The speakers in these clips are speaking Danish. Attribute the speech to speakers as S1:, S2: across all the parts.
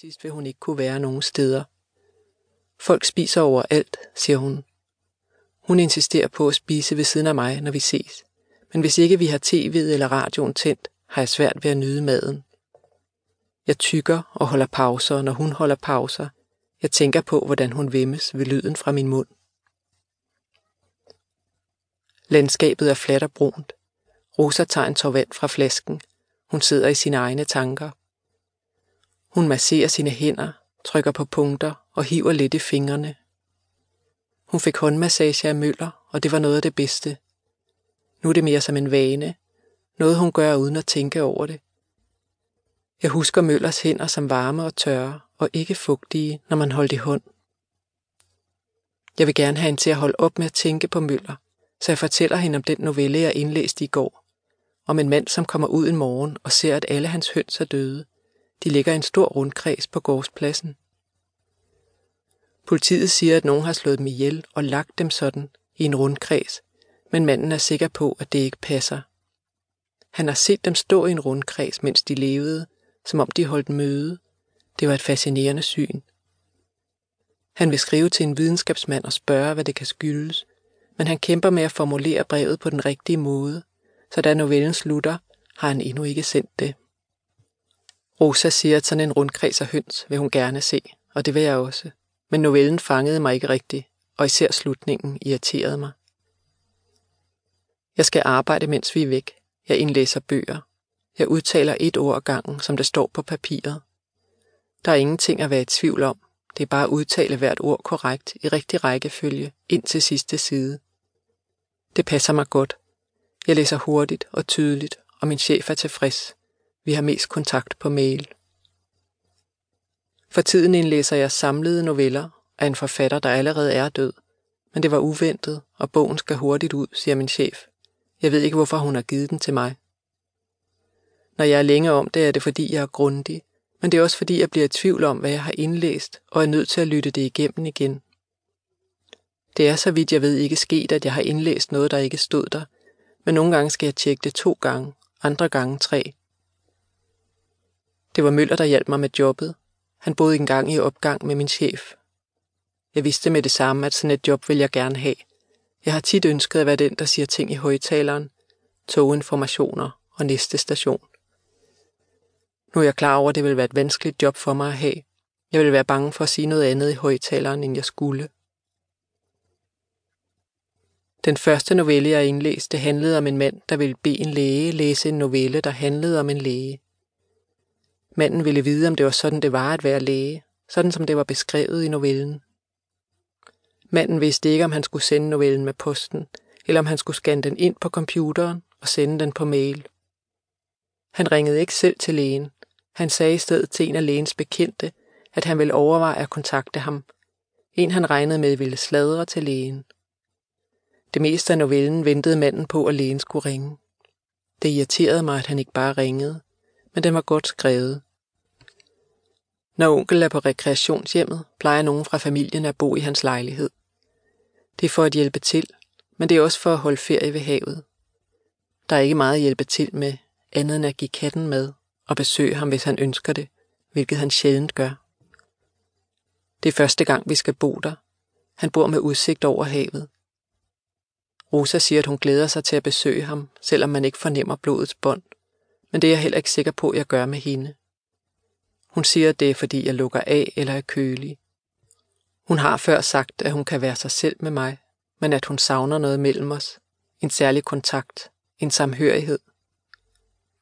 S1: Sidst vil hun ikke kunne være nogen steder. Folk spiser overalt, siger hun. Hun insisterer på at spise ved siden af mig, når vi ses. Men hvis ikke vi har tv'et eller radioen tændt, har jeg svært ved at nyde maden. Jeg tykker og holder pauser, når hun holder pauser. Jeg tænker på, hvordan hun vemmes ved lyden fra min mund. Landskabet er fladt og brunt. Rosa tager en vand fra flasken. Hun sidder i sine egne tanker. Hun masserer sine hænder, trykker på punkter og hiver lidt i fingrene. Hun fik håndmassage af Møller, og det var noget af det bedste. Nu er det mere som en vane. Noget hun gør uden at tænke over det. Jeg husker Møllers hænder som varme og tørre og ikke fugtige, når man holdt i hånd. Jeg vil gerne have hende til at holde op med at tænke på Møller, så jeg fortæller hende om den novelle, jeg indlæste i går. Om en mand, som kommer ud en morgen og ser, at alle hans høns er døde. De ligger i en stor rundkreds på gårdspladsen. Politiet siger, at nogen har slået dem ihjel og lagt dem sådan i en rundkreds, men manden er sikker på, at det ikke passer. Han har set dem stå i en rundkreds, mens de levede, som om de holdt møde. Det var et fascinerende syn. Han vil skrive til en videnskabsmand og spørge, hvad det kan skyldes, men han kæmper med at formulere brevet på den rigtige måde, så da novellen slutter, har han endnu ikke sendt det. Rosa siger, at sådan en rundkreds af høns vil hun gerne se, og det vil jeg også. Men novellen fangede mig ikke rigtigt, og især slutningen irriterede mig. Jeg skal arbejde, mens vi er væk. Jeg indlæser bøger. Jeg udtaler et ord gangen, som det står på papiret. Der er ingenting at være i tvivl om. Det er bare at udtale hvert ord korrekt i rigtig rækkefølge ind til sidste side. Det passer mig godt. Jeg læser hurtigt og tydeligt, og min chef er tilfreds. Vi har mest kontakt på mail. For tiden indlæser jeg samlede noveller af en forfatter, der allerede er død. Men det var uventet, og bogen skal hurtigt ud, siger min chef. Jeg ved ikke, hvorfor hun har givet den til mig. Når jeg er længe om det, er det fordi, jeg er grundig, men det er også fordi, jeg bliver i tvivl om, hvad jeg har indlæst, og er nødt til at lytte det igennem igen. Det er så vidt jeg ved ikke sket, at jeg har indlæst noget, der ikke stod der, men nogle gange skal jeg tjekke det to gange, andre gange tre. Det var Møller, der hjalp mig med jobbet. Han boede engang i opgang med min chef. Jeg vidste med det samme, at sådan et job vil jeg gerne have. Jeg har tit ønsket at være den, der siger ting i højtaleren, toginformationer og næste station. Nu er jeg klar over, at det vil være et vanskeligt job for mig at have. Jeg vil være bange for at sige noget andet i højtaleren, end jeg skulle. Den første novelle, jeg indlæste, handlede om en mand, der ville bede en læge læse en novelle, der handlede om en læge. Manden ville vide, om det var sådan, det var at være læge, sådan som det var beskrevet i novellen. Manden vidste ikke, om han skulle sende novellen med posten, eller om han skulle scanne den ind på computeren og sende den på mail. Han ringede ikke selv til lægen. Han sagde i stedet til en af lægens bekendte, at han ville overveje at kontakte ham. En han regnede med ville sladre til lægen. Det meste af novellen ventede manden på, at lægen skulle ringe. Det irriterede mig, at han ikke bare ringede, men den var godt skrevet. Når onkel er på rekreationshjemmet, plejer nogen fra familien at bo i hans lejlighed. Det er for at hjælpe til, men det er også for at holde ferie ved havet. Der er ikke meget at hjælpe til med, andet end at give katten med og besøge ham, hvis han ønsker det, hvilket han sjældent gør. Det er første gang, vi skal bo der. Han bor med udsigt over havet. Rosa siger, at hun glæder sig til at besøge ham, selvom man ikke fornemmer blodets bånd. Men det er jeg heller ikke sikker på, at jeg gør med hende. Hun siger, at det er, fordi jeg lukker af eller er kølig. Hun har før sagt, at hun kan være sig selv med mig, men at hun savner noget mellem os. En særlig kontakt, en samhørighed.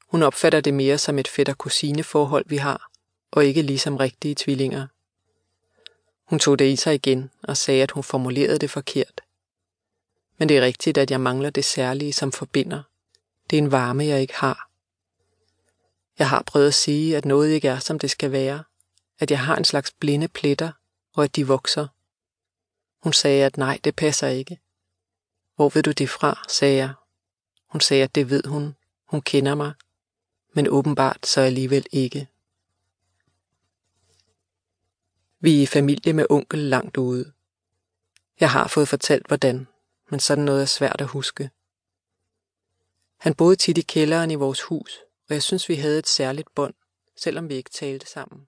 S1: Hun opfatter det mere som et fætter-kusine-forhold, vi har, og ikke ligesom rigtige tvillinger. Hun tog det i sig igen og sagde, at hun formulerede det forkert. Men det er rigtigt, at jeg mangler det særlige, som forbinder. Det er en varme, jeg ikke har. Jeg har prøvet at sige, at noget ikke er, som det skal være. At jeg har en slags blinde pletter, og at de vokser. Hun sagde, at nej, det passer ikke. Hvor ved du det fra, sagde jeg. Hun sagde, at det ved hun. Hun kender mig. Men åbenbart så alligevel ikke. Vi er i familie med onkel langt ude. Jeg har fået fortalt, hvordan men sådan noget er svært at huske. Han boede tit i kælderen i vores hus, og jeg synes, vi havde et særligt bånd, selvom vi ikke talte sammen.